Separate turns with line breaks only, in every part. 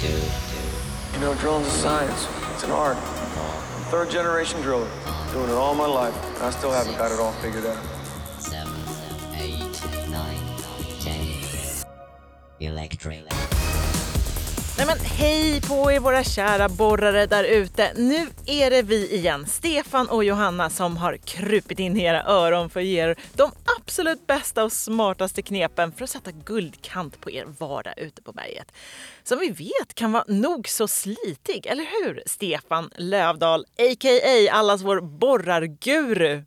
You know, drilling's a science. It's an art. I'm third generation driller. Doing it all my life. And I still haven't got it all figured out.
seven, eight, nine, ten. Electric.
Nej men hej på er våra kära borrare där ute. Nu är det vi igen, Stefan och Johanna som har krupit in i era öron för att ge er de absolut bästa och smartaste knepen för att sätta guldkant på er vardag ute på berget. Som vi vet kan vara nog så slitig, eller hur? Stefan Lövdal, a.k.a. allas vår borrarguru.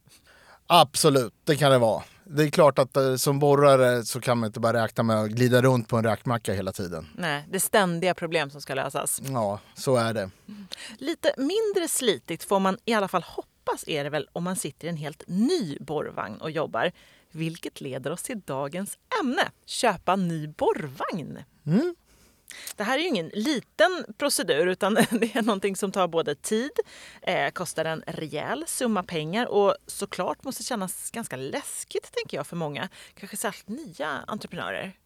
Absolut, det kan det vara. Det är klart att eh, som borrare så kan man inte bara räkna med att glida runt på en räkmacka hela tiden.
Nej, det är ständiga problem som ska lösas.
Ja, så är det.
Lite mindre slitigt får man i alla fall hoppas är det väl om man sitter i en helt ny borrvagn och jobbar. Vilket leder oss till dagens ämne, köpa ny borrvagn. Det här är ju ingen liten procedur utan det är någonting som tar både tid, eh, kostar en rejäl summa pengar och såklart måste kännas ganska läskigt tänker jag för många, kanske särskilt nya entreprenörer.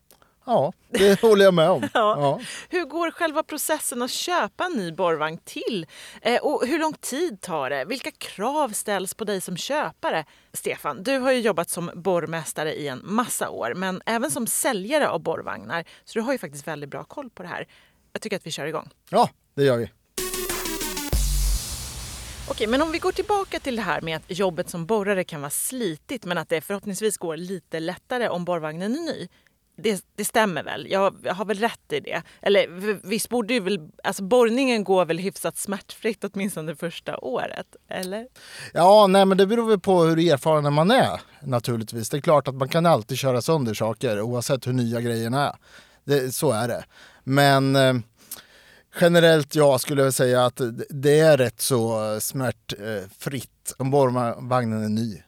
Ja, det håller jag med om. Ja.
Hur går själva processen att köpa en ny borrvagn till? Eh, och hur lång tid tar det? Vilka krav ställs på dig som köpare? Stefan, du har ju jobbat som borrmästare i en massa år, men även som säljare av borrvagnar. Så du har ju faktiskt väldigt bra koll på det här. Jag tycker att vi kör igång.
ja, det gör vi.
Okej, men om vi går tillbaka till det här med att jobbet som borrare kan vara slitigt men att det förhoppningsvis går lite lättare om borrvagnen är ny. Det, det stämmer väl? Jag, jag har väl rätt i det? Eller visst borde ju väl... Alltså borrningen går väl hyfsat smärtfritt åtminstone det första året? Eller?
Ja, nej men det beror väl på hur erfaren man är naturligtvis. Det är klart att man kan alltid köra sönder saker oavsett hur nya grejerna är. Det, så är det. Men eh, generellt ja, skulle jag säga att det är rätt så smärtfritt om borrvagnen är ny.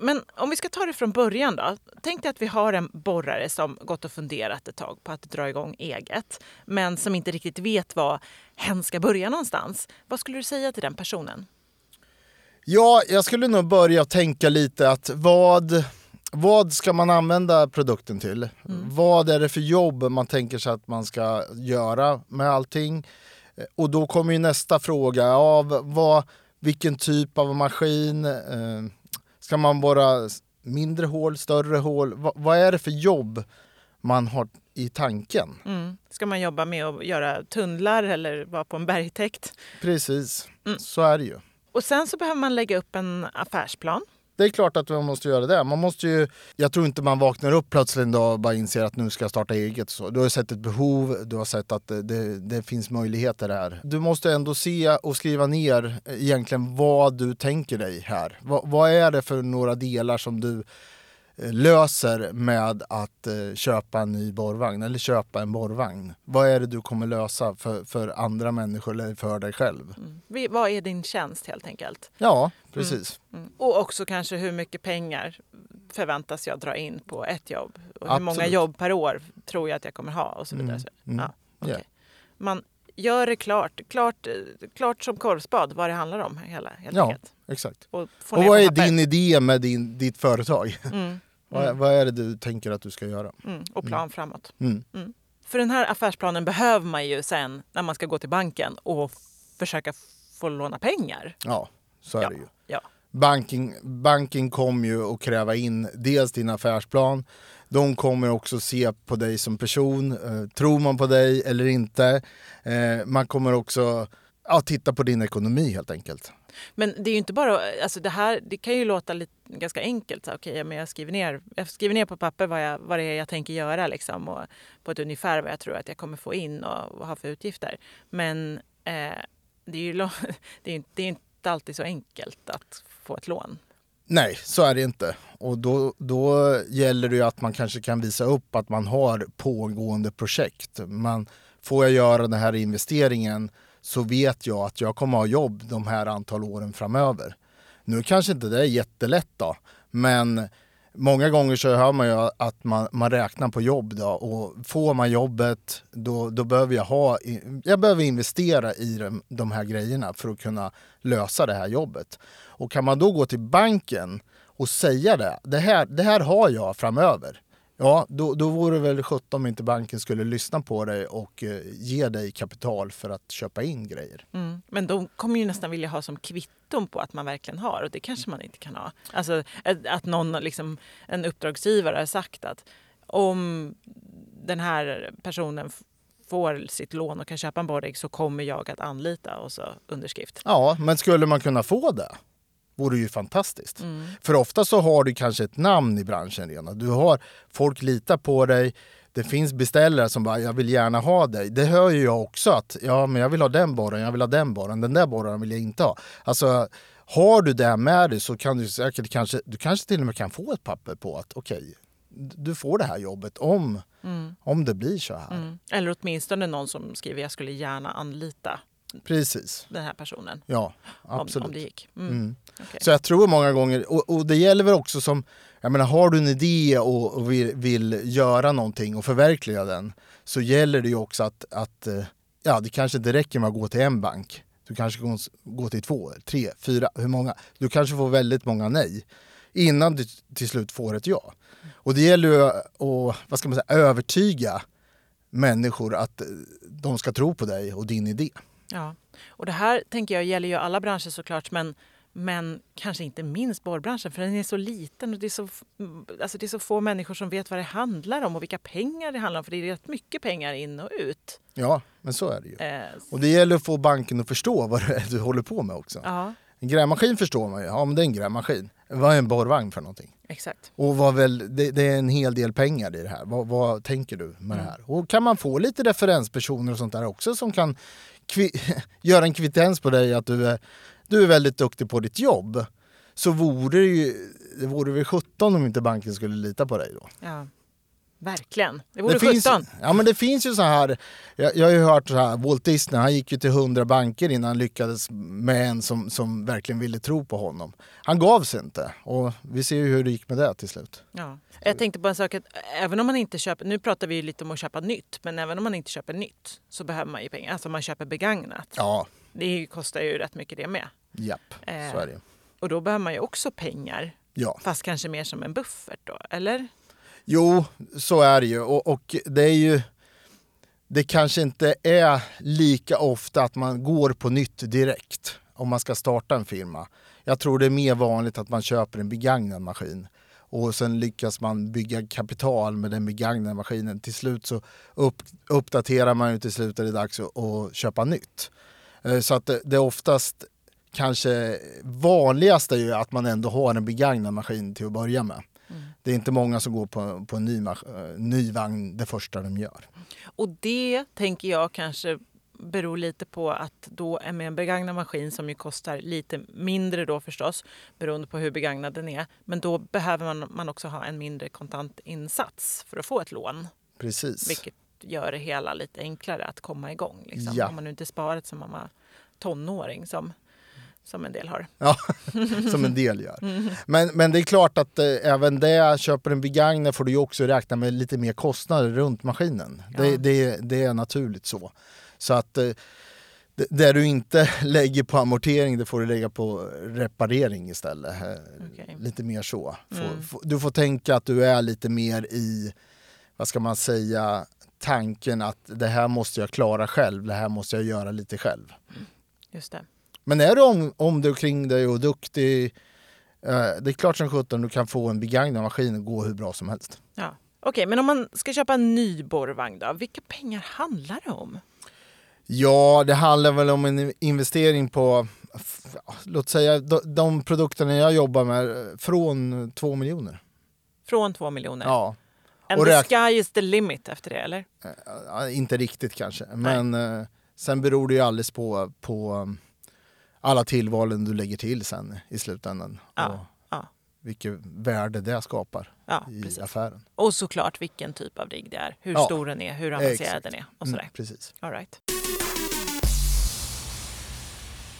Men om vi ska ta det från början då. Tänk dig att vi har en borrare som gått och funderat ett tag på att dra igång eget men som inte riktigt vet var hen ska börja någonstans. Vad skulle du säga till den personen?
Ja, jag skulle nog börja tänka lite att vad, vad ska man använda produkten till? Vad är det för jobb man tänker sig att man ska göra med allting? Eh, Och då kommer ju nästa fråga, ja, vad, vilken typ av maskin? Eh, ska man s- mindre hål, större hål? Va, vad är det för jobb man har i tanken?
Mm. Ska man jobba med att göra tunnlar eller vara på en bergtäkt?
Precis, så är det ju.
Och sen så behöver man lägga upp en affärsplan.
Det är klart att man måste göra det. Man måste ju, jag tror inte man vaknar upp plötsligt en dag och bara inser att nu ska jag starta eget. Så. Du har sett ett behov, du har sett att det, det, det finns möjligheter här. Du måste ändå se och skriva ner egentligen vad du tänker dig här. Vad, vad är det för några delar som du löser med att eh, köpa en ny borrvagn eller köpa en borrvagn? Vad är det du kommer lösa för, för andra människor eller för dig själv?
Vi- Vad är din tjänst helt enkelt?
Ja, precis.
Mm. Och också kanske hur mycket pengar förväntas jag dra in på ett jobb? Och hur många
Absolut.
jobb per år tror jag att jag kommer ha? Och så vidare.
Mm, mm,
Ja, okej.
ja.
Man gör det klart, klart, eh, klart som korvspad vad det handlar om hela, helt
Ja,
enkelt.
exakt.
Och,
Och vad är
papper.
din idé med din, ditt företag?
Mm,
Vad, vad är det du tänker att du ska göra?
mm, och plan framåt.
Mm.
För den här affärsplanen behöver man ju sen när man ska gå till banken och försöka få låna pengar.
Ja, så är
Ja.
det ju.
Ja.
Banking, banking kommer ju att kräva in dels din affärsplan. De kommer också se på dig som person. Eh, tror man på dig eller inte? Eh, man kommer också ja, titta på din ekonomi helt enkelt.
Men det är ju inte bara, alltså det här, det kan ju låta lite, ganska enkelt. Så, okay, men jag skriver ner, jag skriver ner på papper vad, jag, vad det är jag tänker göra liksom, och på ett ungefär vad jag tror att jag kommer få in och, och ha för utgifter. Men eh, det är ju det är, inte- det är inte alltid så enkelt att få ett lån.
Nej, så är det inte. Och då, då gäller det ju att man kanske kan visa upp att man har pågående projekt. Man, får jag göra den här investeringen så vet jag att jag kommer ha jobb de här antal åren framöver. Nu kanske inte det är jättelätt då, men många gånger så hör man ju att man, man räknar på jobb då och får man jobbet då, då behöver jag ha, jag behöver investera i de, de här grejerna för att kunna lösa det här jobbet. Och kan man då gå till banken och säga det, det här, det här har jag framöver. Ja, då, då vore det väl sjutton om inte banken skulle lyssna på dig och eh, ge dig kapital för att köpa in grejer.
Mm. Men de kommer ju nästan vilja ha som kvitton på att man verkligen har och det kanske man inte kan ha. Alltså att någon, liksom, en uppdragsgivare har sagt att om den här personen får sitt lån och kan köpa en borrigg så kommer jag att anlita och så underskrift.
Ja, men skulle man kunna få det? Vore ju fantastiskt.
Mm.
För ofta så har du kanske ett namn i branschen redan. Du har, folk litar på dig. Det finns beställare som bara, jag vill gärna ha dig. Det hör ju jag också att, ja men jag vill ha den borren, jag vill ha den borren, den där borren vill jag inte ha. Alltså, har du det med dig så kan du säkert kanske, du kanske till och med kan få ett papper på att okej, du får det här jobbet om, om det blir så här.
Mm. Eller åtminstone någon som skriver jag skulle gärna anlita
Precis,
den här personen.
ja
Om,
absolut.
om det gick. Mm.
Mm.
Okej.
Så jag tror många gånger, och, och det gäller väl också som, jag menar har du en idé och, och vill, vill göra någonting och förverkliga den så gäller det ju också att, att eh, ja det kanske inte räcker med att gå till en bank. Du kanske går, gå till två, tre, fyra, hur många? Du kanske får väldigt många nej innan du till slut får ett ja. Och det gäller ju att, vad ska man säga, övertyga människor att eh, de ska tro på dig och din idé.
Ja, och det här tänker jag gäller ju alla branscher såklart, men, men kanske inte minst borrbranschen för den är så liten och det är så, f- alltså det är så få människor som vet vad det handlar om och vilka pengar det handlar om för det är rätt mycket pengar in och ut.
Ja, men så är det ju.
Eh,
Och det gäller att få banken att förstå vad det är du håller på med också.
ja,
En grävmaskin förstår man ju, ja men det är en grävmaskin. Vad är en borrvagn för någonting?
exakt.
Och vad väl, det, det är en hel del pengar i det här. Vad, vad tänker du med det här? Och kan man få lite referenspersoner och sånt där också som kan göra en kvittens på dig att du är, du är väldigt duktig på ditt jobb. Så vore det ju, det vore väl 17 om inte banken skulle lita på dig då.
Ja. Verkligen. Det vore
Det finns,
17.
ja men det finns ju så här, jag, jag har ju hört så här, Walt Disney han gick ju till 100 banker innan han lyckades med en som, som verkligen ville tro på honom. Han gav sig inte och vi ser ju hur det gick med det till slut.
Ja. Jag tänkte på en sak att även om man inte köper, nu pratar vi lite om att köpa nytt, men även om man inte köper nytt så behöver man ju pengar. Alltså man köper begagnat.
Ja,
Det kostar ju rätt mycket det med.
japp,
Eh.
så är det.
Och då behöver man ju också pengar,
Ja.
fast kanske mer som en buffert då, eller?
Jo, så är det ju och, och det är ju det kanske inte är lika ofta att man går på nytt direkt om man ska starta en firma. Jag tror det är mer vanligt att man köper en begagnad maskin och sen lyckas man bygga kapital med den begagnade maskinen. Till slut så upp, uppdaterar man ju till slut är det dags att, att köpa nytt. Eh, så att det, det är oftast kanske vanligast är ju att man ändå har en begagnad maskin till att börja med. Det är inte många som går på, på en ny, eh, ny vagn det första de gör.
Och det tänker jag kanske beror lite på att då är med en begagnad maskin som ju kostar lite mindre då förstås beroende på hur begagnad den är. Men då behöver man, man också ha en mindre kontantinsats för att få ett lån.
Precis.
Vilket gör det hela lite enklare att komma igång. Liksom.
Ja.
Om man nu inte sparat som man var tonåring som, som en del har.
Ja, som en del gör. Men, men det är klart att eh, även det, köper en begagnad får du också räkna med lite mer kostnader runt maskinen.
Ja.
Det, det, det är naturligt så. Så att eh, det, du inte lägger på amortering det får du lägga på reparering istället. Eh,
Okej.
Lite mer så.
Mm.
Du får tänka att du är lite mer i, vad ska man säga, tanken att det här måste jag klara själv, det här måste jag göra lite själv.
Just det.
Men är du om, om och kring dig och duktig, eh, det är klart som sjutton du kan få en begagnad maskin att gå hur bra som helst.
Ja. Okej, men om man ska köpa en ny borrvagn då, vilka pengar handlar det om?
Ja, det handlar väl om en investering på, låt säga de, de produkterna jag jobbar med, från två miljoner.
Från två miljoner?
Ja,
And
och
the sky is the limit efter det, eller?
eh, inte riktigt kanske. Men eh, sen beror det ju alldeles på, på alla tillvalen du lägger till sen i slutändan.
Ja,
Och
ja.
vilket värde det skapar
Ja,
i
precis.
affären.
Och såklart vilken typ av rigg det är, hur
Ja.
stor den är, hur avancerad
Exakt.
den är och sådär.
Mm, precis.
All right.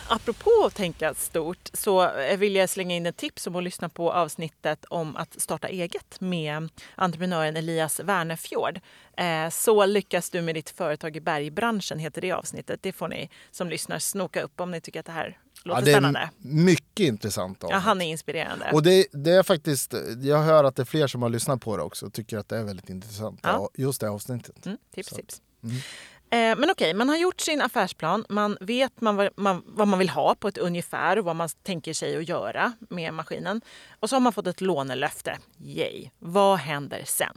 Apropå att tänka stort så eh, vill jag slänga in ett tips om att lyssna på avsnittet om att starta eget med entreprenören Elias Wernefjord. Eh, Så lyckas du med ditt företag i bergbranschen heter det avsnittet. Det får ni som lyssnar snoka upp om ni tycker att det här låter
det är
spännande.
mycket intressant.
Ja, han är inspirerande.
Och det, det är faktiskt, jag hör att det är fler som har lyssnat på det också och tycker att det är väldigt intressant.
Ja.
Just det avsnittet.
Mm, tips,
Så.
tips. Eh, Eh, men okej, man har gjort sin affärsplan. Man vet man, vad, man, vad man vill ha på ett ungefär och vad man tänker sig att göra med maskinen. Och så har man fått ett lånelöfte. Yay! Vad händer sen?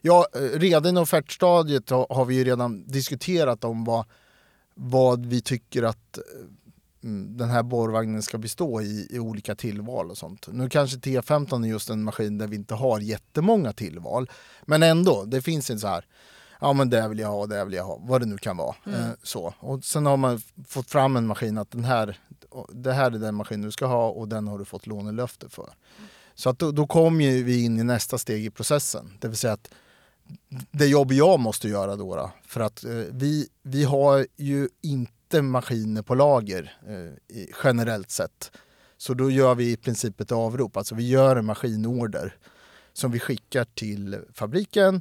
Ja, eh, redan i offertstadiet har vi ju redan diskuterat om vad, vad vi tycker att eh, mm, den här borrvagnen ska bestå i, i olika tillval och sånt. Nu kanske T15 är just en maskin där vi inte har jättemånga tillval. Men ändå, det finns en så här, ja men det vill jag ha, det vill jag ha, vad det nu kan vara. Eh, så. Och sen har man fått fram en maskin att den här, det här är den maskin du ska ha och den har du fått lånelöfte för. Så att då, då kommer vi in i nästa steg i processen. Det vill säga att det jobb jag måste göra då, då för att eh, vi, vi har ju inte maskiner på lager eh, i, generellt sett. Så då gör vi i princip ett avrop, alltså vi gör en maskinorder som vi skickar till fabriken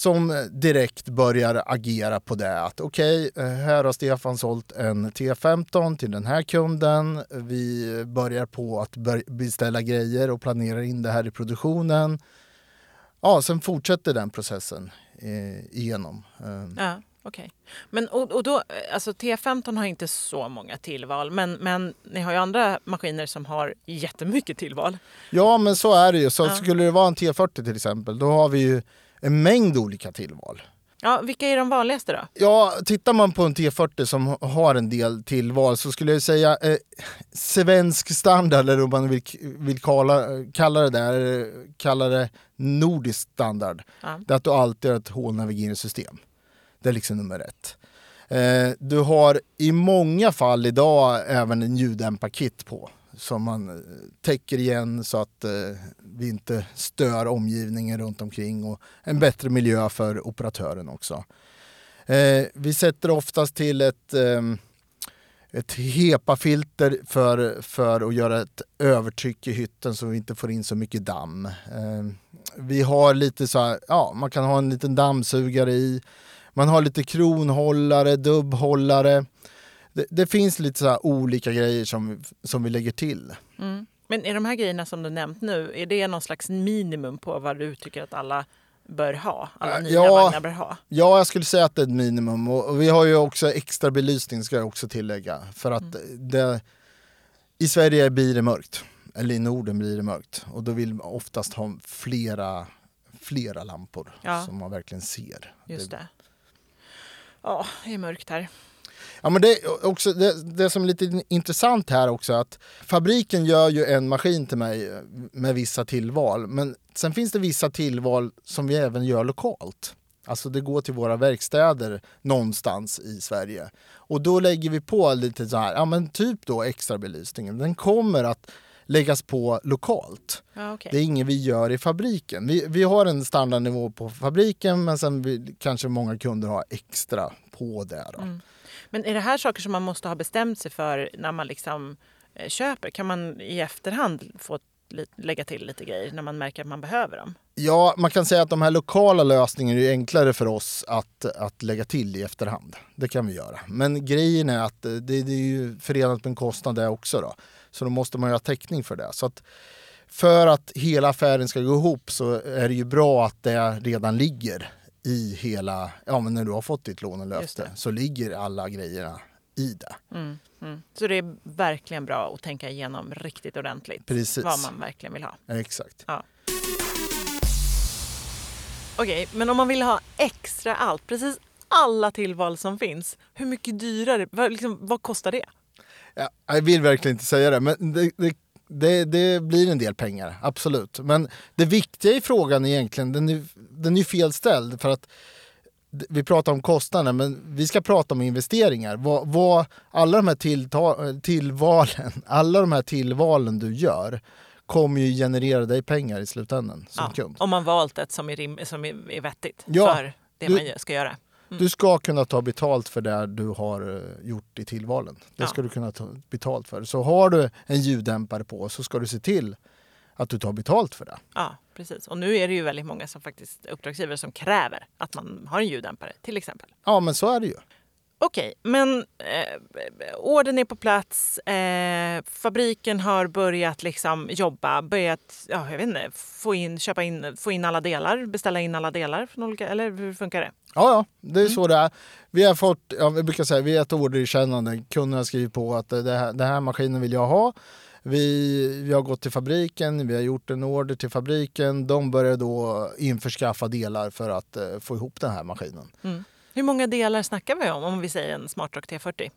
som direkt börjar agera på det. Att okej, eh, här har Stefan sålt en T15 till den här kunden. Vi börjar på att beställa grejer och planerar in det här i produktionen. Ja, sen fortsätter den processen eh, igenom. Eh,
Ja, okej. Men och, och då, eh, alltså T15 har inte så många tillval, men, men ni har ju andra maskiner som har jättemycket tillval.
Ja, men så är det ju. Så
Ja.
skulle det vara en T40 till exempel, då har vi ju en mängd olika tillval.
Ja, vilka är de vanligaste då?
Ja, tittar man på en T40 som har en del tillval så skulle jag säga eh, svensk standard, eller om man vill, vill kalla, kalla det där, kalla det nordisk standard.
Ja.
Det är att du alltid har ett hålnavigeringssystem. Det är liksom nummer ett. Eh, du har i många fall idag även en ljuddämparkit på som man eh, täcker igen så att eh, vi inte stör omgivningen runt omkring och en bättre miljö för operatören också. Eh, vi sätter oftast till ett, ehm, ett HEPA-filter för, för att göra ett övertryck i hytten så vi inte får in så mycket damm. Eh, vi har lite så här, ja man kan ha en liten dammsugare i. Man har lite kronhållare, dubbhållare. Det, det finns lite så olika grejer som, som vi lägger till.
Mm. Men är de här grejerna som du nämnt nu, är det någon slags minimum på vad du tycker att alla bör ha? Alla
Äh,
nya
ja.
vagnar bör ha?
Ja, jag skulle säga att det är ett minimum. Och, vi har ju också extra belysning ska jag också tillägga. För att det, i Sverige blir det mörkt. Eller i Norden blir det mörkt. Och då vill man oftast ha flera, flera lampor
Ja.
som man verkligen ser.
Just det. Ja, det är mörkt här.
Ja, men det, också, det, det som är lite intressant här också att fabriken gör ju en maskin till mig med vissa tillval. Men sen finns det vissa tillval som vi även gör lokalt. Alltså det går till våra verkstäder någonstans i Sverige. Och då lägger vi på lite så här, ja men typ då extra belysningen. Den kommer att läggas på lokalt.
Ja, okej.
Det är inget vi gör i fabriken. Vi, vi har en standardnivå på fabriken men sen vill kanske många kunder ha extra på det. Då.
Mm. Men är det här saker som man måste ha bestämt sig för när man liksom eh, köper? Kan man i efterhand få lägga till lite grejer när man märker att man behöver dem?
Ja, man kan säga att de här lokala lösningarna är enklare för oss att, att lägga till i efterhand. Det kan vi göra. Men grejen är att det, det är ju förenat med en kostnad det också. Då. Så då måste man ju ha täckning för det. Så att för att hela affären ska gå ihop så är det ju bra att det redan ligger i hela... Ja, men när du har fått ditt
Just
lånelöfte
det.
så ligger alla grejerna i det.
Mm, mm. Så det är verkligen bra att tänka igenom riktigt ordentligt
Precis.
vad man verkligen vill ha.
Exakt.
Okej, men om man vill ha extra allt, precis alla tillval som finns, hur mycket dyrare? Vad, liksom, vad kostar det?
Ja, jag vill verkligen inte säga det, men det, det, det, det blir en del pengar, absolut. Men det viktiga i frågan är egentligen, den är, den är felställd för att vi pratar om kostnader, men vi ska prata om investeringar. Vad, vad alla de här tillta, tillvalen, alla de här tillvalen du gör kommer ju generera dig pengar i slutändan som
Ja,
kund.
om man valt ett som är, rim, som är, är vettigt
Ja,
för det
du-
man ska göra.
Du ska kunna ta betalt för det du har eh, gjort i tillvalen. Det
Ja.
ska du kunna ta betalt för. Så har du en ljuddämpare på så ska du se till att du tar betalt för det.
Ja, precis. Och nu är det ju väldigt många som faktiskt uppdragsgivare som kräver att man har en ljuddämpare till exempel.
Ja, men så är det ju.
Okej, men eh, ordern är på plats. Eh, fabriken har börjat liksom jobba, börjat ja, jag vet inte, få, in, köpa in, få in alla delar, beställa in alla delar. Från olika, eller hur funkar det?
Ja, ja, det är
Mm.
så det är. Vi har fått, ja, vi brukar säga, vi är ett orderkännande. Kunden har skrivit på att det här, den här maskinen vill jag ha. Vi, vi har gått till fabriken, vi har gjort en order till fabriken. De börjar då införskaffa delar för att eh, få ihop den här maskinen.
Hur många delar snackar vi om, om vi säger en SmartRock T40?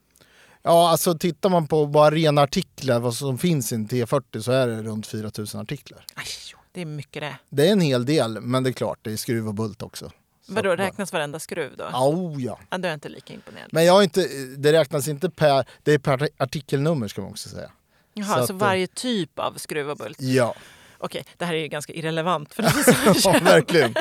Ja, alltså tittar man på bara rena artiklar, vad som finns i en T40 så är det runt 4000 artiklar.
Aj, det är mycket det.
Det är en hel del, men det är klart, det är skruv och bult också. Så
Vadå, räknas varenda skruv då?
Oh, ja.
Ja, då är inte lika imponerad.
Men jag inte, det räknas inte per, det är per artikelnummer ska man också säga.
Jaha,
så
så,
att, eh,
varje typ av skruv och bult?
Ja,
Okej, det här är ju ganska irrelevant för den som
ja verkligen.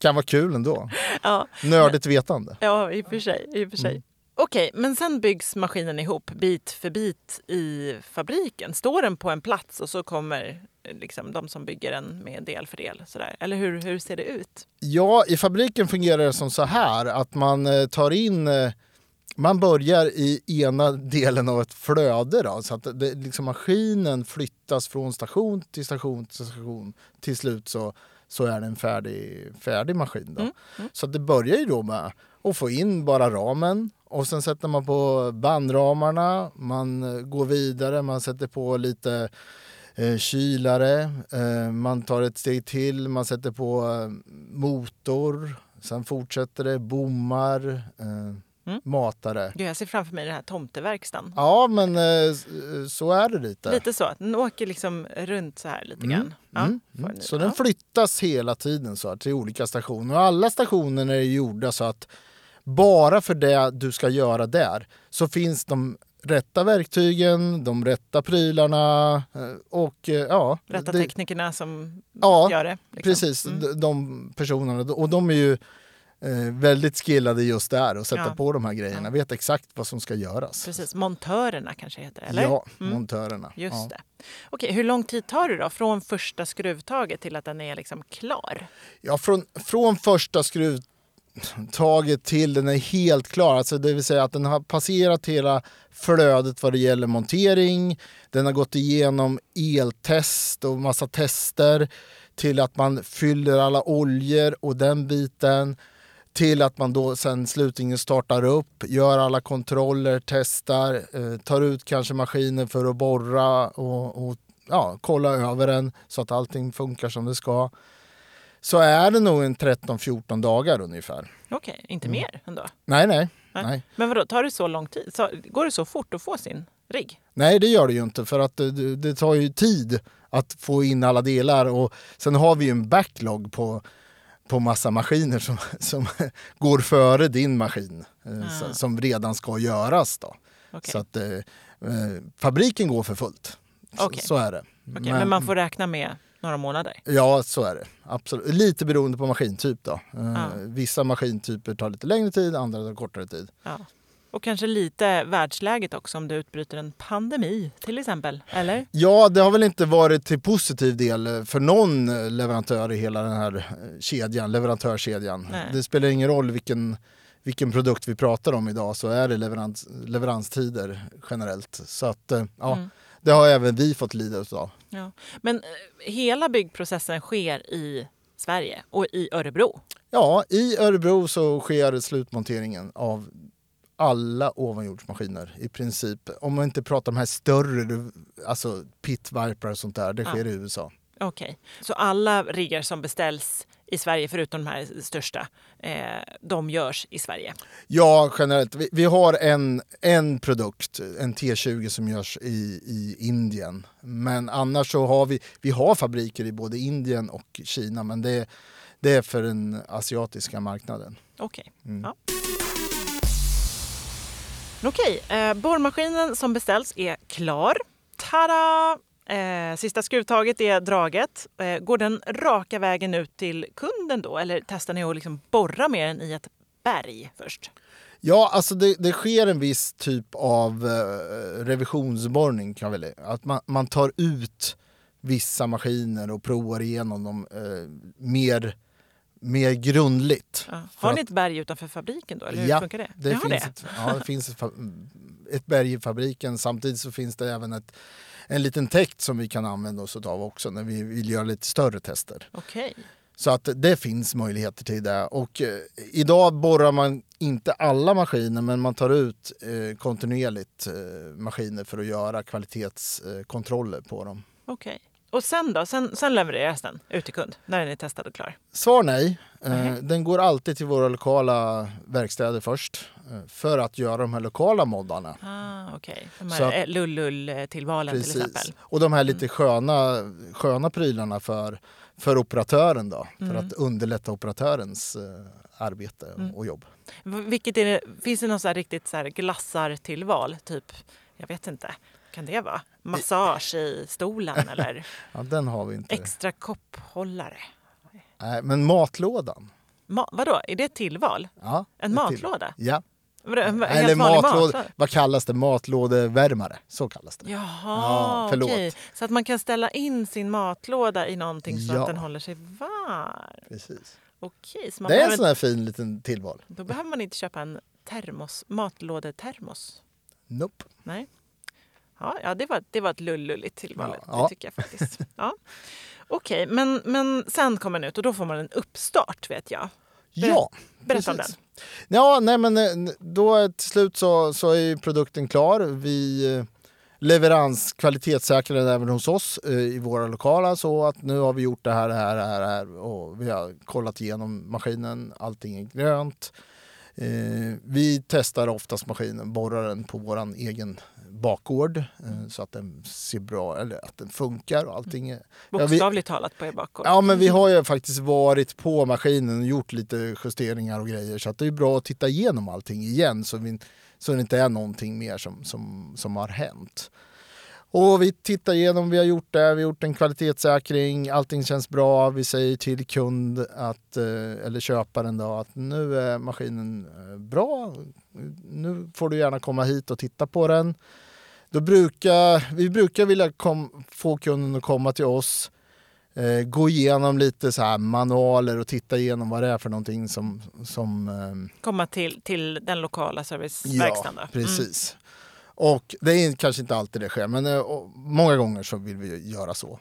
Kan vara kul ändå.
ja,
Nördigt vetande.
ja, i och för sig. I och för sig.
Mm.
Okej, men sen byggs maskinen ihop bit för bit i fabriken. Står den på en plats och så kommer eh, liksom, de som bygger den med del för del? Sådär. Eller hur, hur ser det ut?
Ja, i fabriken fungerar det som så här att man eh, tar in eh, man börjar i ena delen av ett flöde då, så att det, liksom maskinen flyttas från station till station till station. Till slut så, så är det en färdig, färdig maskin. Då. Så att det börjar ju då med att få in bara ramen och sen sätter man på bandramarna, man eh, går vidare, man sätter på lite eh, kylare, eh, man tar ett steg till, man sätter på eh, motor, sen fortsätter det, bommar, eh,
Mm.
matare.
Gud, jag ser framför mig den här tomteverkstan.
Ja, men eh, s- så är det lite.
Lite så, den åker liksom runt så här lite grann. Ja,
Mm, mm. Så
ja.
den flyttas hela tiden så här, till olika stationer. Och alla stationer är gjorda så att bara för det du ska göra där så finns de rätta verktygen, de rätta prylarna eh, och eh, ja.
Rätta
det-
teknikerna som
Ja,
gör det. liksom.
Precis,
Mm.
de personerna. Och de är ju eh, väldigt skillade just där och sätta
Ja.
på de här grejerna.
Ja.
Vet exakt vad som ska göras.
Precis, montörerna kanske heter eller?
Ja,
Mm.
montörerna.
Just
ja.
det. Okej, hur lång tid tar det då från första skruvtaget till att den är liksom klar?
Ja, från, från första skruvtaget till den är helt klar. Alltså det vill säga att den har passerat hela flödet vad det gäller montering. Den har gått igenom eltest och massa tester till att man fyller alla oljor och den biten. Till att man då sen slutligen startar upp, gör alla kontroller, testar, eh, tar ut kanske maskinen för att borra och, och ja, kolla över den så att allting funkar som det ska så är det nog en 13-14 dagar ungefär.
Okej, inte
Mm.
mer ändå?
Nej, nej.
Nej.
Nej.
Men vadå, tar det så lång tid? Går det så fort att få sin rigg?
nej, det gör det ju inte för att det, det tar ju tid att få in alla delar och sen har vi ju en backlog på, på massa maskiner som, som går före din maskin eh,
Ah.
som- redan ska göras. Då.
Okej,
Så att eh, eh, fabriken går för fullt. Så,
Okej.
så är det.
Okej, men, man får räkna med några månader?
Ja, så är det. Absolut. Lite beroende på maskintyp. Då. Eh,
Ja.
Vissa maskintyper tar lite längre tid, andra tar kortare tid.
Ja. Och kanske lite världsläget också om det utbryter en pandemi till exempel, eller?
Ja, det har väl inte varit till positiv del för någon leverantör i hela den här eh, kedjan, leverantörskedjan.
Nej.
Det spelar ingen roll vilken, vilken produkt vi pratar om idag så är det leverans, leveranstider generellt. Så att, eh, ja,
Mm.
det har även vi fått lida av.
Ja. Men eh, hela byggprocessen sker i Sverige och i Örebro?
Ja, i Örebro så sker slutmonteringen av alla ovanjordsmaskiner i princip. Om man inte pratar om de här större, alltså pit viper och sånt där, det
Ja.
sker i USA.
Okej, så alla riggar som beställs i Sverige, förutom de här största, eh, de görs i Sverige?
Ja, generellt. Vi, vi har en, en produkt, en T20 som görs i, i Indien. Men annars så har vi, vi har fabriker i både Indien och Kina, men det, det är för den asiatiska marknaden.
Okej.
Mm.
Ja. Okej, eh, borrmaskinen som beställs är klar. Tada! Eh, sista skruvtaget är draget. Eh, går den raka vägen ut till kunden då? Eller testar ni att liksom borra med den i ett berg först?
Ja, alltså det, det sker en viss typ av eh, revisionsborrning. Kan väl, att man, man tar ut vissa maskiner och provar igenom dem eh, mer, mer grundligt.
Ja. Har ni ett berg utanför fabriken då? Eller hur
ja,
funkar det?
det finns,
det?
Ett, ja, det finns ett, ett berg i fabriken. Samtidigt så finns det även ett, en liten täkt som vi kan använda oss av också när vi vill göra lite större tester.
Okej.
Så att det finns möjligheter till det. Och eh, idag borrar man inte alla maskiner men man tar ut eh, kontinuerligt eh, maskiner för att göra kvalitetskontroller på dem.
Okej. Och sen då? Sen, sen levereras den ut till kund när den är testad och klar?
Svar nej. Eh,
Nej.
Den går alltid till våra lokala verkstäder först eh, för att göra de här lokala moddarna.
Ah, Okej. De här lull-lull-tillvalen till exempel.
Och de här lite sköna, sköna prylarna för, för operatören då. För
Mm.
att underlätta operatörens eh, arbete och jobb.
Vilket är finns det någon så riktigt så här glassar-tillval? Typ, jag vet inte. Kan det vara? Massage i stolen eller
Ja, den har vi inte.
extra kopphållare?
Nej, men matlådan.
Ma- vadå, är det ett tillval?
Ja,
En
ett till.
matlåda?
Ja.
En,
Eller matlåda.
matlåda?
Vad kallas det? Matlådevärmare. Så kallas det.
Jaha,
Ja, förlåt.
Så att man kan ställa in sin matlåda i någonting så
Ja.
att den håller sig varm.
Precis.
Okej, så man
Det är en sån här fin liten tillval.
då behöver man inte köpa en termos, matlådetermos.
Nope.
Nej. Ja, ja det, var, det var ett lullulligt tillval.
Ja,
Det tycker jag faktiskt. Ja. Okej, men, men sen kommer den ut och då får man en uppstart vet jag.
Ja,
Berätta om den.
Ja, nej men eh, då till slut så, så är produkten klar. Vi eh, leverans kvalitetssäkrar den även hos oss eh, i våra lokala så att nu har vi gjort det här, det här, det här, det här och vi har kollat igenom maskinen. Allting är grönt. Eh, vi testar oftast maskinen, borrar den på våran egen bakgård eh, så att den ser bra, eller att den funkar och allting är Ja, vi-
Bokstavligt talat på er bakgård.
Ja men vi har ju faktiskt varit på maskinen och gjort lite justeringar och grejer så att det är bra att titta igenom allting igen så, vi, så det inte är någonting mer som, som, som har hänt. Och vi tittar igenom, vi har gjort det, vi har gjort en kvalitetssäkring, allting känns bra. Vi säger till kund att, eh, eller köparen då att nu är maskinen eh, bra, nu får du gärna komma hit och titta på den. Då brukar, vi brukar vilja kom, få kunden att komma till oss eh, gå igenom lite så här manualer och titta igenom vad det är för någonting som... som ehm,
Komma till, till den lokala serviceverkstaden.
ja.
Mm.
precis. Och det är kanske inte alltid det sker, men eh, många gånger så vill vi göra så.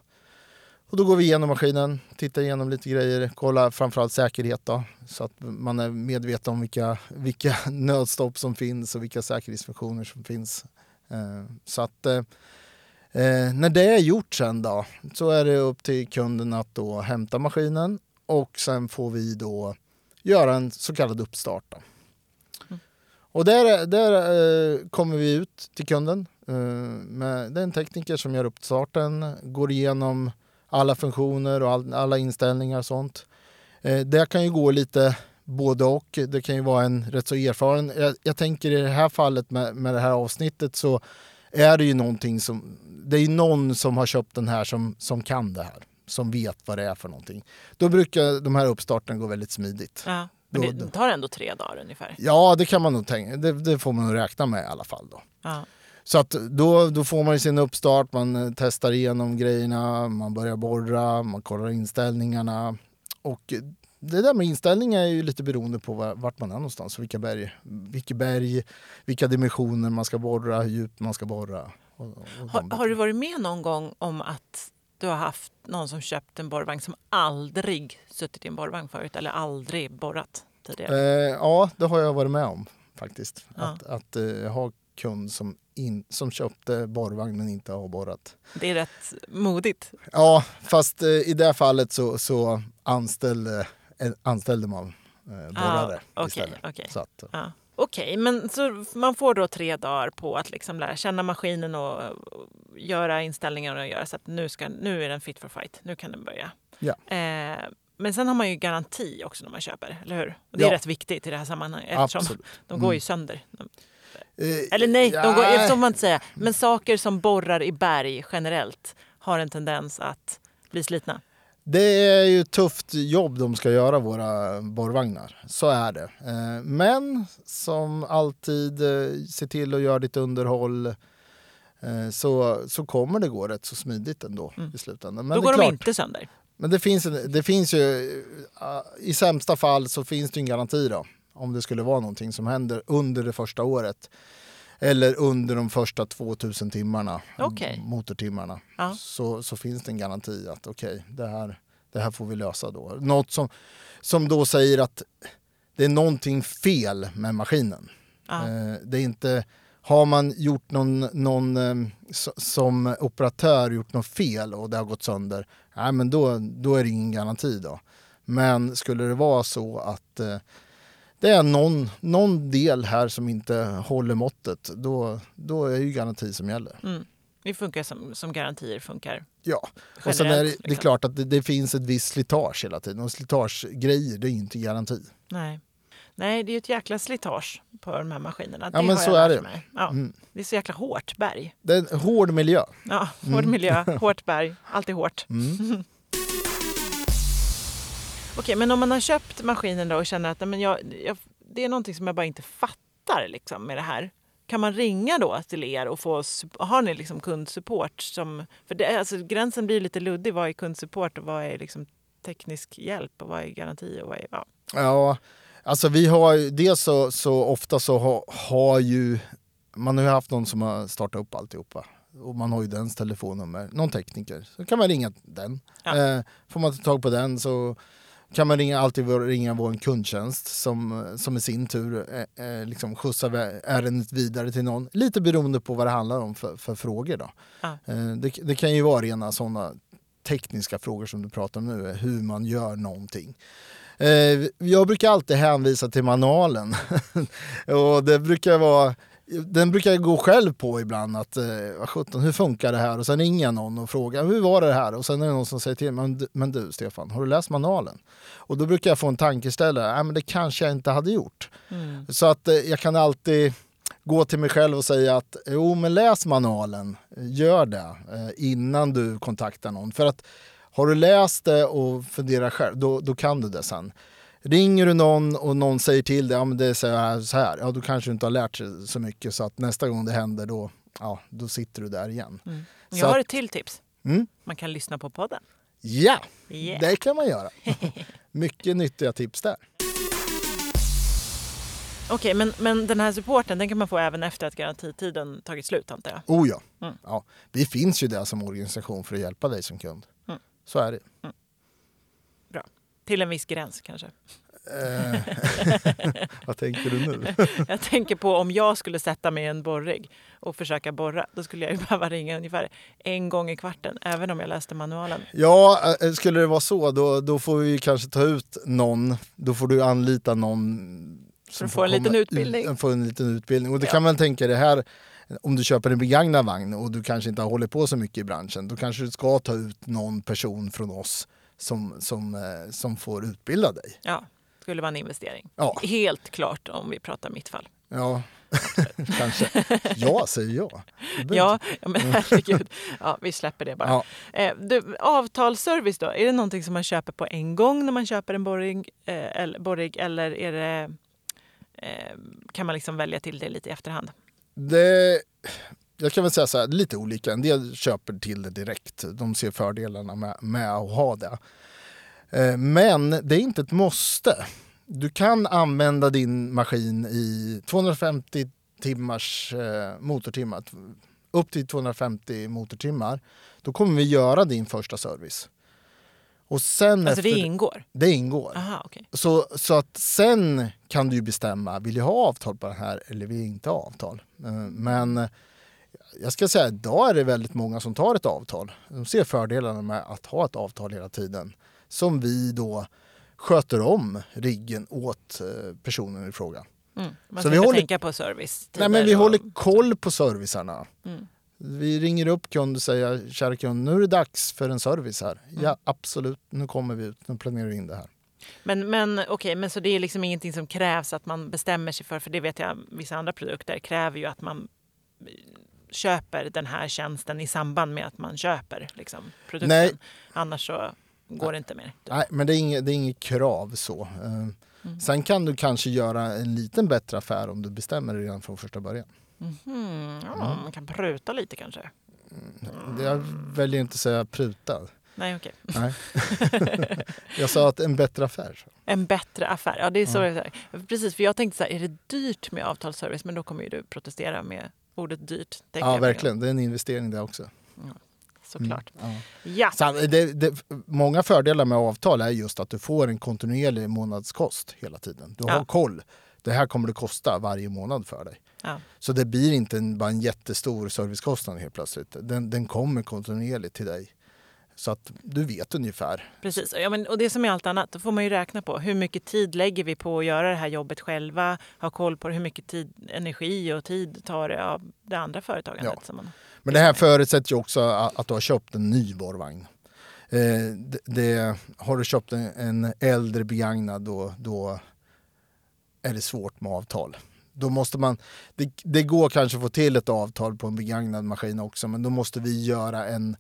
Och då går vi igenom maskinen, tittar igenom lite grejer, kollar framförallt säkerhet då, så att man är medveten om vilka, vilka nödstopp som finns och vilka säkerhetsfunktioner som finns. Eh, så att eh, eh, när det är gjort sen då, så är det upp till kunden att då hämta maskinen och sen får vi då göra en så kallad uppstart. Då. Och där, där kommer vi ut till kunden. Med, det är en tekniker som gör uppstarten, går igenom alla funktioner och all, alla inställningar och sånt. Det kan ju gå lite både och. Det kan ju vara en rätt så erfaren. Jag, jag tänker i det här fallet med, med det här avsnittet så är det ju någonting som... Det är ju någon som har köpt den här som, som kan det här. Som vet vad det är för någonting. Då brukar de här uppstarten gå väldigt smidigt.
Ja. Men det tar ändå tre dagar ungefär.
Ja, det kan man nog tänka. Det, det får man nog räkna med i alla fall då.
Ja.
Så att då, då får man sin uppstart, man eh, testar igenom grejerna, man börjar borra, man kollar inställningarna. Och det där med inställningar är ju lite beroende på var- vart man är någonstans, vilka berg, vilka berg, vilka dimensioner man ska borra, hur djupt man ska borra. Och, och
Har, har du varit med någon gång om att du har haft någon som köpt en borrvagn som aldrig suttit i en borrvagn förut eller aldrig borrat tidigare?
Eh, ja, det har jag varit med om faktiskt.
Ja.
Att, att eh, ha kund som, in, som köpte borrvagn men inte har borrat.
Det är rätt modigt.
Ja, fast eh, i det fallet så, så anställde, anställde man eh, borrare
Ah, okej,
istället. Så att,
Ja. Okej, men så man får då tre dagar på att liksom lära känna maskinen och, och göra inställningar och göra så att nu, ska, nu är den fit for fight. Nu kan den börja.
Ja.
Eh, men sen har man ju garanti också när man köper, eller hur? Och det är
Ja.
rätt viktigt i det här sammanhanget eftersom
Absolut.
de går ju
Mm.
sönder. De-
Eh,
Eller nej, de går,
ja,
så man inte säga. Men saker som borrar i berg generellt har en tendens att bli slitna.
Det är ju ett tufft jobb de ska göra, våra borrvagnar. Så är det. Eh, Men som alltid, eh, se till att göra ditt underhåll. eh, Så, så kommer det gå rätt så smidigt ändå i slutändan. Men
Då går de
klart,
inte sönder.
Men det finns, det finns ju, i sämsta fall så finns det en garanti då. Om det skulle vara någonting som händer under det första året. Eller under de första 2000 timmarna,
Okej.
motortimmarna.
Ja.
Så, så finns det en garanti att okej, det, här, det här får vi lösa då. Något som, som då säger att det är någonting fel med maskinen.
Ja.
Eh, det är inte, har man gjort någon, någon eh, som operatör gjort något fel och det har gått sönder, nej, men då, då är det ingen garanti. Då. Men skulle det vara så att eh, det är någon, någon del här som inte håller måttet, då, då är ju garanti som gäller.
Mm. Det funkar som, som garantier funkar.
Ja, och sen är det,
Generellt,
det är
liksom.
klart att det, det finns ett visst slitage hela tiden och slitagegrejer det är ju inte garanti.
Nej. Nej, det är ju ett jäkla slitage på de här maskinerna.
Ja,
det
men så är det.
Ja,
Mm.
Det är så jäkla hårt berg.
Det är en hård miljö.
Ja, hård miljö, hårt berg, alltid hårt.
Mm.
Okej, men om man har köpt maskinen då och känner att nej, men jag, jag, det är någonting som jag bara inte fattar liksom, med det här. Kan man ringa då till er och få, har ni liksom kundsupport? Som, för det, alltså, gränsen blir lite luddig. Vad är kundsupport och vad är liksom teknisk hjälp och vad är garanti? Och vad är, ja.
Ja, alltså vi har ju, dels så, så ofta så ha, har ju, man har ju haft någon som har startat upp alltihopa. Och man har ju dens telefonnummer, någon tekniker. Så kan man ringa den.
Ja.
Eh, får man inte tag på den så kan man ringa, alltid ringa vår kundtjänst som, som i sin tur eh, eh, liksom skjutsar ärendet vidare till någon. Lite beroende på vad det handlar om för, för frågor. Då.
Ja.
Eh, det, det kan ju vara rena sådana tekniska frågor som du pratar om nu, hur man gör någonting. Eh, jag brukar alltid hänvisa till manualen. och det brukar vara, den brukar jag gå själv på ibland. att eh, vad sjutton, Hur funkar det här? Och sen ringer jag någon och frågar hur var det här? Och sen är det någon som säger till mig, men, du- men du Stefan, har du läst manualen? Och då brukar jag få en tankeställare, nej men det kanske jag inte hade gjort.
Mm.
Så att eh, jag kan alltid gå till mig själv och säga att jo men läs manualen, gör det eh, innan du kontaktar någon. För att har du läst det och funderar själv, då, då kan du det sen. Ringer du någon och någon säger till dig, ja men det är så här, så här, ja då kanske du inte har lärt sig så mycket så att nästa gång det händer då, ja, då sitter du där igen. Så
Jag har
att-
ett till tips.
Mm.
Man kan lyssna på podden.
Ja,
Yeah.
det kan man göra. Mycket nyttiga tips där.
Okej, men, men den här supporten den kan man få även efter att garantitiden tagit slut antar jag?
Oh ja.
Mm.
ja. Vi finns ju där som organisation för att hjälpa dig som kund.
Mm.
Så är det.
Till en viss gräns kanske.
Eh, vad tänker du nu?
Jag tänker på om jag skulle sätta mig i en borrig och försöka borra. Då skulle jag ju behöva ringa ungefär en gång i kvarten, även om jag läste manualen.
Ja, eh, skulle det vara så då, då får vi kanske ta ut någon. Då får du anlita någon.
För att få en liten utbildning.
Ut, få en liten utbildning. Och det
Ja.
kan man tänka det här. Om du köper en begagnad vagn och du kanske inte har hållit på så mycket i branschen. Då kanske du ska ta ut någon person från oss som, som, eh, som får utbilda dig.
Ja, skulle vara en investering.
Ja.
Helt klart om vi pratar mitt fall.
Ja, kanske. Ja, säger jag.
Ja, ja men herregud. Ja, vi släpper det bara.
Ja.
Eh, du, avtalsservice då, är det någonting som man köper på en gång när man köper en borrig, eh, eller, borrig eller är det, eh, kan man liksom välja till det lite i efterhand?
Det, jag kan väl säga så här, det är lite olika. En del köper till det direkt. De ser fördelarna med, med att ha det. Eh, Men det är inte ett måste. Du kan använda din maskin i 250 timmars eh, motortimmar. Upp till 250 motortimmar. Då kommer vi göra din första service. Och sen
Alltså det
efter,
ingår?
det ingår.
Aha, okej.
Så, så att sen kan du bestämma, vill jag ha avtal på den här eller vill jag inte ha avtal? Eh, Men jag ska säga, idag är det väldigt många som tar ett avtal. De ser fördelarna med att ha ett avtal hela tiden. Som vi då sköter om riggen åt eh, personen i fråga.
Mm. Man
Så
ska
vi
inte
håller-
tänka på service.
Nej, men vi
och,
håller koll på servicerna.
Mm.
Vi ringer upp kund och säger, kära kund, nu är det dags för en service här.
Mm.
Ja, absolut, nu kommer vi ut, nu planerar vi in det här.
Men, men okej, men så det är liksom ingenting som krävs att man bestämmer sig för, för det vet jag, vissa andra produkter kräver ju att man köper den här tjänsten i samband med att man köper liksom, produkten.
Nej.
Annars så går det inte mer.
Nej, men det är inget, det är inget krav så. Eh, Sen kan du kanske göra en liten bättre affär om du bestämmer dig redan från första början.
Mm, ja, Man kan pruta lite kanske.
Det Jag väljer inte att säga pruta.
Nej, okej.
Nej. jag sa att en bättre affär.
En bättre affär. Ja, det är så är. Precis, för jag tänkte så här, är det dyrt med avtalsservice? Men då kommer ju du protestera med ordet dyrt.
Ja, verkligen. Det är en investering det också.
Såklart.
Ja.
Ja,
Sam- det, det, många fördelar med avtal är just att du får en kontinuerlig månadskost hela tiden. Du har
Ja.
koll. Det här kommer det kosta varje månad för dig.
ja.
Så det blir inte en, bara en jättestor servicekostnad helt plötsligt. Den, den kommer kontinuerligt till dig. Så att du vet ungefär.
Precis. Ja, men, och det som är allt annat, då får man ju räkna på hur mycket tid lägger vi på att göra det här jobbet själva, ha koll på hur mycket tid, energi och tid tar det av det andra företagandet.
Ja.
Som man,
Men det här förutsätter ju också att, att du har köpt en ny borrvagn. Eh, det, det, har du köpt en, en äldre begagnad då, då är det svårt med avtal. Då måste man, det, det går kanske att få till ett avtal på en begagnad maskin också men då måste vi göra en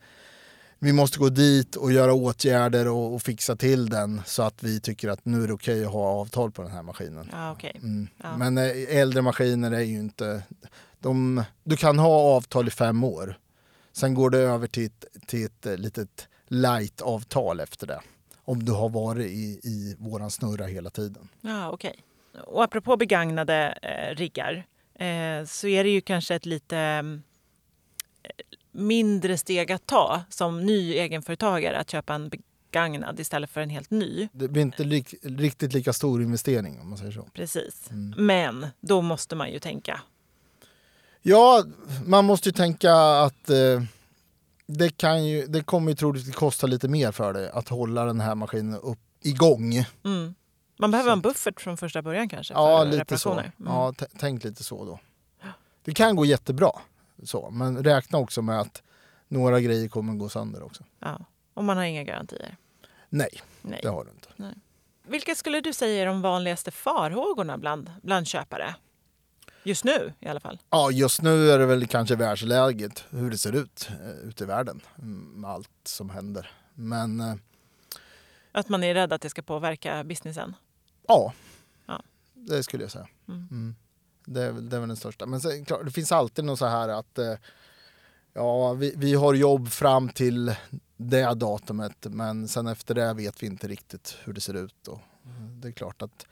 vi måste gå dit och göra åtgärder och, och fixa till den så att vi tycker att nu är det okej att ha avtal på den här maskinen.
ja, okej.
Mm.
Ja.
Men eh, äldre maskiner är ju inte... De, du kan ha avtal i fem år. Sen går det över till ett, till ett eh, litet light-avtal efter det. Om du har varit i, i våran snurra hela tiden.
Ja, okej. Och apropå begagnade eh, riggar eh, så är det ju kanske ett lite mm, mindre steg att ta som ny egenföretagare att köpa en begagnad istället för en helt ny.
Det blir inte lik, riktigt lika stor investering om man säger så.
Precis.
Mm.
Men då måste man ju tänka.
Ja, man måste ju tänka att eh, det, kan ju, det kommer ju troligtvis kosta lite mer för dig att hålla den här maskinen upp, igång.
Mm. Man behöver en buffert från första början kanske?
Ja, lite så.
Mm.
Ja, tänk lite så då. Det kan gå jättebra, så, men räkna också med att några grejer kommer gå sönder också.
Ja. Och man har inga garantier.
Nej,
Nej.
det har du inte.
Vilka skulle du säga är de vanligaste farhågorna bland, bland köpare? Just nu i alla fall.
Ja, just nu är det väl kanske världsläget, hur det ser ut eh, ute i världen mm, med allt som händer. Men eh,
Att man är rädd att det ska påverka businessen.
ja,
Ja.
det skulle jag säga.
Mm.
Mm. Det, är, det är väl den största. Men sen, klart, det finns alltid något så här att eh, ja, vi, vi har jobb fram till det datumet men sen efter det vet vi inte riktigt hur det ser ut. Och det är klart att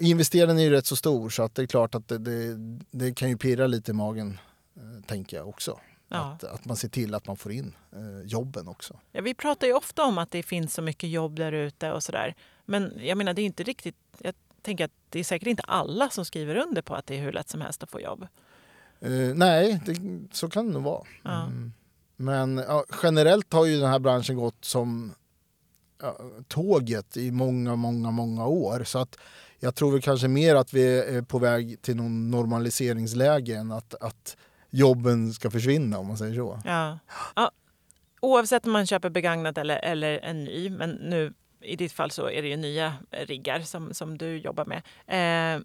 investeringen är ju rätt så stor så att det är klart att det, det, det kan ju pirra lite i magen eh, tänker jag också.
Ja.
Att, att man ser till att man får in eh, jobben också.
Ja, vi pratar ju ofta om att det finns så mycket jobb där ute och sådär. Men jag menar, det är inte riktigt... Jag tänker att det är säkert inte alla som skriver under på att det är hur lätt som helst att få jobb.
Eh, nej, det, så kan det nog vara.
Ja.
Mm. Men ja, generellt har ju den här branschen gått som ja, tåget i många, många, många år. Så att jag tror väl kanske mer att vi är på väg till någon normaliseringsläge än att, att jobben ska försvinna om man säger så.
Ja. Ja. Oavsett om man köper begagnat eller, eller en ny, men nu i ditt fall så är det ju nya riggar som, som du jobbar med, eh,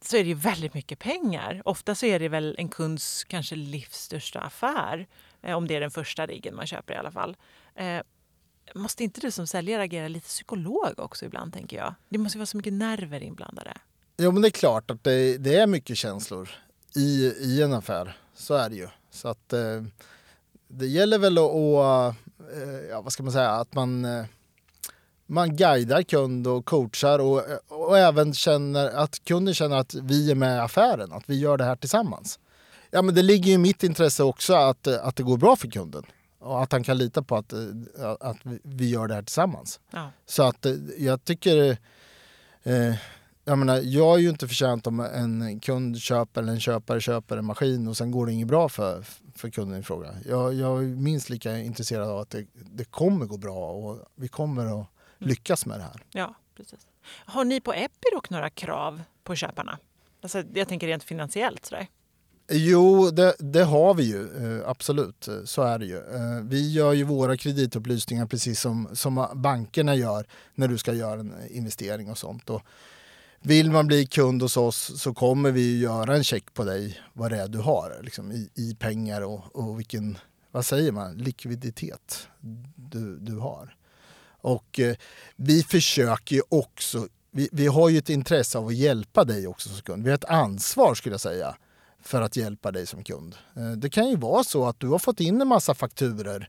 så är det ju väldigt mycket pengar. Ofta så är det väl en kunds kanske livs största affär, eh, om det är den första riggen man köper i alla fall. Eh, måste inte du som säljare agera lite psykolog också ibland, tänker jag? Det måste ju vara så mycket nerver inblandade.
Jo men det är klart att det, det är mycket känslor i, i en affär. Så är det ju. Så att eh, det gäller väl att, och, eh, ja, vad ska man säga, att man, eh, man guidar kund och coachar och, och även känner att kunden känner att vi är med i affären, att vi gör det här tillsammans. Ja men det ligger ju i mitt intresse också att, att det går bra för kunden och att han kan lita på att, eh, att vi gör det här tillsammans.
Ja.
Så att eh, jag tycker... Eh, jag menar, jag är ju inte förtjänt om en kund köper eller en köpare köper en maskin och sen går det inget bra för, för kunden i fråga. Jag, jag är minst lika intresserad av att det, det kommer gå bra och vi kommer att lyckas med det här.
Ja, precis. Har ni på Epiroc några krav på köparna? Alltså, jag tänker rent finansiellt. Sådär.
Jo, det, det har vi ju. eh, Absolut, så är det ju. Eh, Vi gör ju våra kreditupplysningar precis som, som bankerna gör när du ska göra en investering och sånt. Och vill man bli kund hos oss så kommer vi ju göra en check på dig vad det är du har liksom, i, i pengar och, och vilken, vad säger man, likviditet du, du har. Och eh, vi försöker ju också, vi, vi har ju ett intresse av att hjälpa dig också som kund. Vi har ett ansvar skulle jag säga för att hjälpa dig som kund. Eh, det kan ju vara så att du har fått in en massa fakturer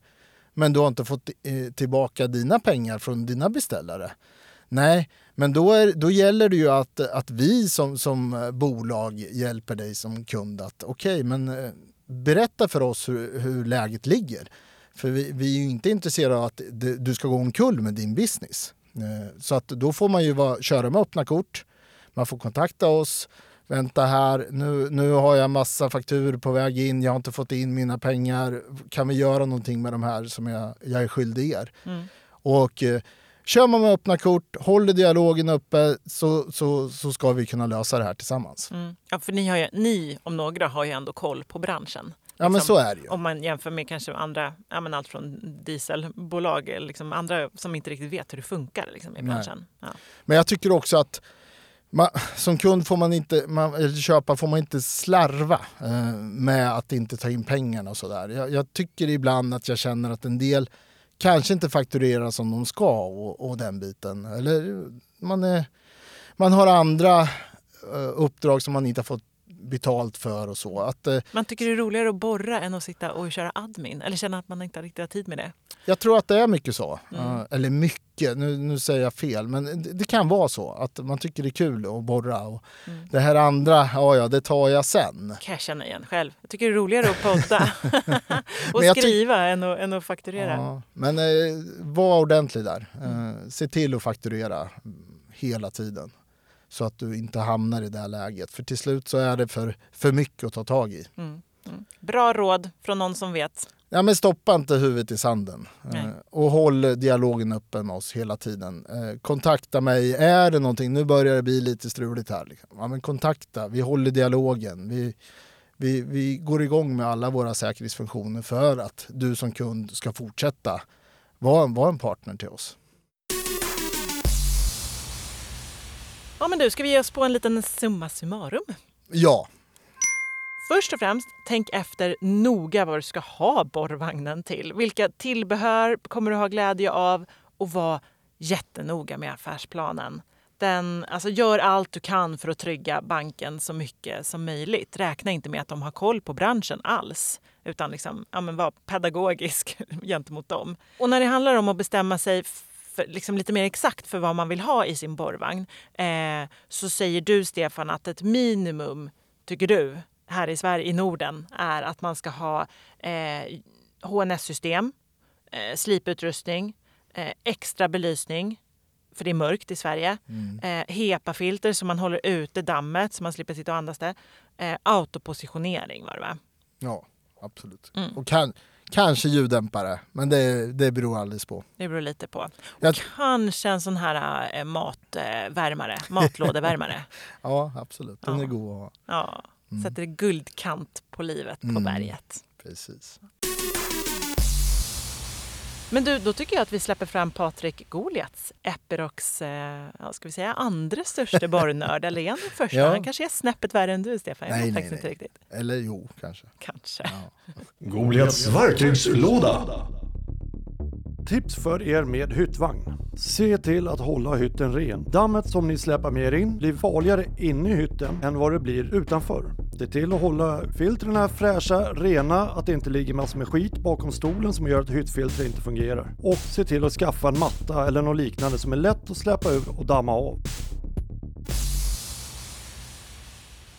men du har inte fått eh, tillbaka dina pengar från dina beställare. Nej, men då, är, då gäller det ju att, att vi som, som eh, bolag hjälper dig som kund att okej, okay, men eh, berätta för oss hur, hur läget ligger. För vi, vi är ju inte intresserade av att du ska gå omkull med din business. Så att då får man ju vara, köra med öppna kort. Man får kontakta oss vänta här, nu, nu har jag massa fakturor på väg in, jag har inte fått in mina pengar. Kan vi göra någonting med de här som jag, jag är skyldig er? Mm. Och eh, kör man med öppna kort, håller dialogen uppe så, så, så ska vi kunna lösa det här tillsammans.
Mm. Ja, för ni, har ju, ni om några har ju ändå koll på branschen.
Ja men liksom, så är det ju.
Om man jämför med kanske andra, ja, men allt från dieselbolag, liksom andra som inte riktigt vet hur det funkar liksom, i branschen. Ja.
Men jag tycker också att man, som kund får man inte, man, eller köpare får man inte slarva eh, med att inte ta in pengarna och sådär. Jag, jag, tycker ibland att jag känner att en del kanske inte fakturerar som de ska och, och den biten. Eller man, är, man har andra eh, uppdrag som man inte har fått betalt för och så. Att, eh,
man tycker det är roligare att borra än att sitta och köra admin eller känna att man inte riktigt har tid med det?
Jag tror att det är mycket så. Mm. Eller mycket, nu, nu säger jag fel, men det, det, kan vara så att man tycker det är kul att borra. Och mm. Det här andra, ja ja, det tar jag sen.
kan jag känna igen själv. Jag tycker det är roligare att podda och skriva än att, än att fakturera. Ja,
men uh, var ordentlig där. Uh, se till att fakturera hela tiden så att du inte hamnar i det här läget. För till slut så är det för, för mycket att ta tag i. Mm.
Mm. Bra råd från någon som vet.
Ja, men stoppa inte huvudet i sanden. Eh, och håll dialogen öppen med oss hela tiden. Eh, kontakta mig. Är det någonting, nu börjar det bli lite struligt här. Liksom. Ja, men kontakta, vi håller dialogen. Vi, vi, vi går igång med alla våra säkerhetsfunktioner för att du som kund ska fortsätta vara, vara en partner till oss.
Ja men du, ska vi ge oss på en liten summa summarum?
Ja.
Först och främst, tänk efter noga vad du ska ha borrvagnen till. Vilka tillbehör kommer du ha glädje av? Och var jättenoga med affärsplanen. Den, alltså gör allt du kan för att trygga banken så mycket som möjligt. Räkna inte med att de har koll på branschen alls. Utan liksom, ja, men var pedagogisk gentemot dem. Och när det handlar om att bestämma sig för, liksom lite mer exakt för vad man vill ha i sin borrvagn eh, så säger du, Stefan, att ett minimum, tycker du, här i Sverige, i Norden, är att man ska ha eh, HNS-system, eh, sliputrustning, eh, extra belysning, för det är mörkt i Sverige. Mm. Eh, HEPA-filter så man håller ute dammet så man slipper sitta och andas det. Eh, autopositionering var det va?
Ja, absolut. Mm. Och kan, Kanske ljuddämpare, men det, det beror alldeles på.
Det beror lite på. Jag... Kanske en sån här äh, matvärmare, matlådevärmare.
ja, absolut. Den ja. är god att ha.
Ja, mm. sätter guldkant på livet på mm. berget.
Precis.
Men du, då tycker jag att vi släpper fram Patrik Goliats, Epirocs eh, ska vi säga, andra största borrnörd. Eller är han den första? Ja. Han kanske är snäppet värre än du, Stefan. Jag nej, nej, nej. Inte riktigt.
Eller jo, kanske.
Kanske.
Ja. Goliats verktygslåda. Tips för er med hyttvagn. Se till att hålla hytten ren. Dammet som ni släpar med er in blir farligare inne i hytten än vad det blir utanför. Se till att hålla filtren fräscha, rena, att det inte ligger massor med skit bakom stolen som gör att hyttfiltret inte fungerar. Och se till att skaffa en matta eller något liknande som är lätt att släppa ur och damma av.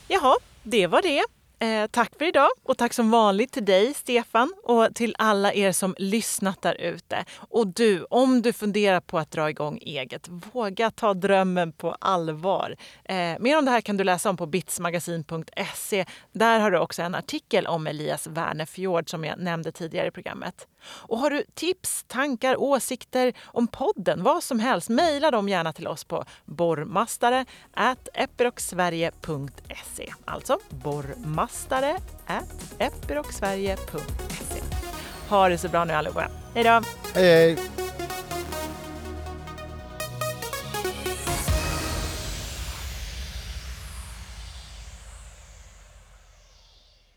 Jaha, det var det. Eh, tack för idag och tack som vanligt till dig Stefan och till alla er som lyssnat där ute. Och du, om du funderar på att dra igång eget, våga ta drömmen på allvar. Eh, mer om det här kan du läsa om på bitsmagasin.se. Där har du också en artikel om Elias Wernefjord som jag nämnde tidigare i programmet. Och har du tips, tankar, åsikter om podden, vad som helst, mejla dem gärna till oss på borrmastare epirocsverige.se. Alltså borrmastare epirocsverige.se. Ha det så bra nu allihopa. Hej då!
Hej hej!